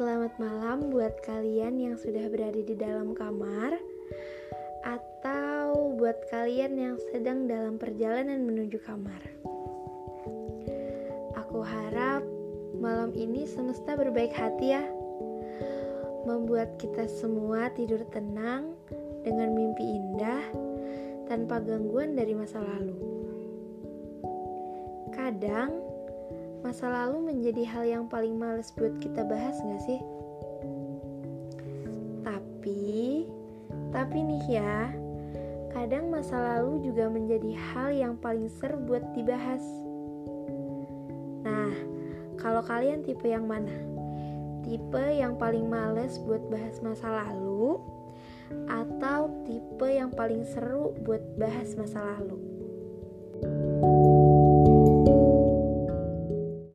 malam buat kalian yang sudah berada di dalam kamar atau buat kalian yang sedang dalam perjalanan menuju kamar. Aku harap malam ini semesta berbaik hati ya. Membuat kita semua tidur tenang dengan mimpi indah tanpa gangguan dari masa lalu. Kadang masa lalu menjadi hal yang paling males buat kita bahas gak sih? Tapi, tapi nih ya, kadang masa lalu juga menjadi hal yang paling seru buat dibahas. Nah, kalau kalian tipe yang mana? Tipe yang paling males buat bahas masa lalu atau tipe yang paling seru buat bahas masa lalu?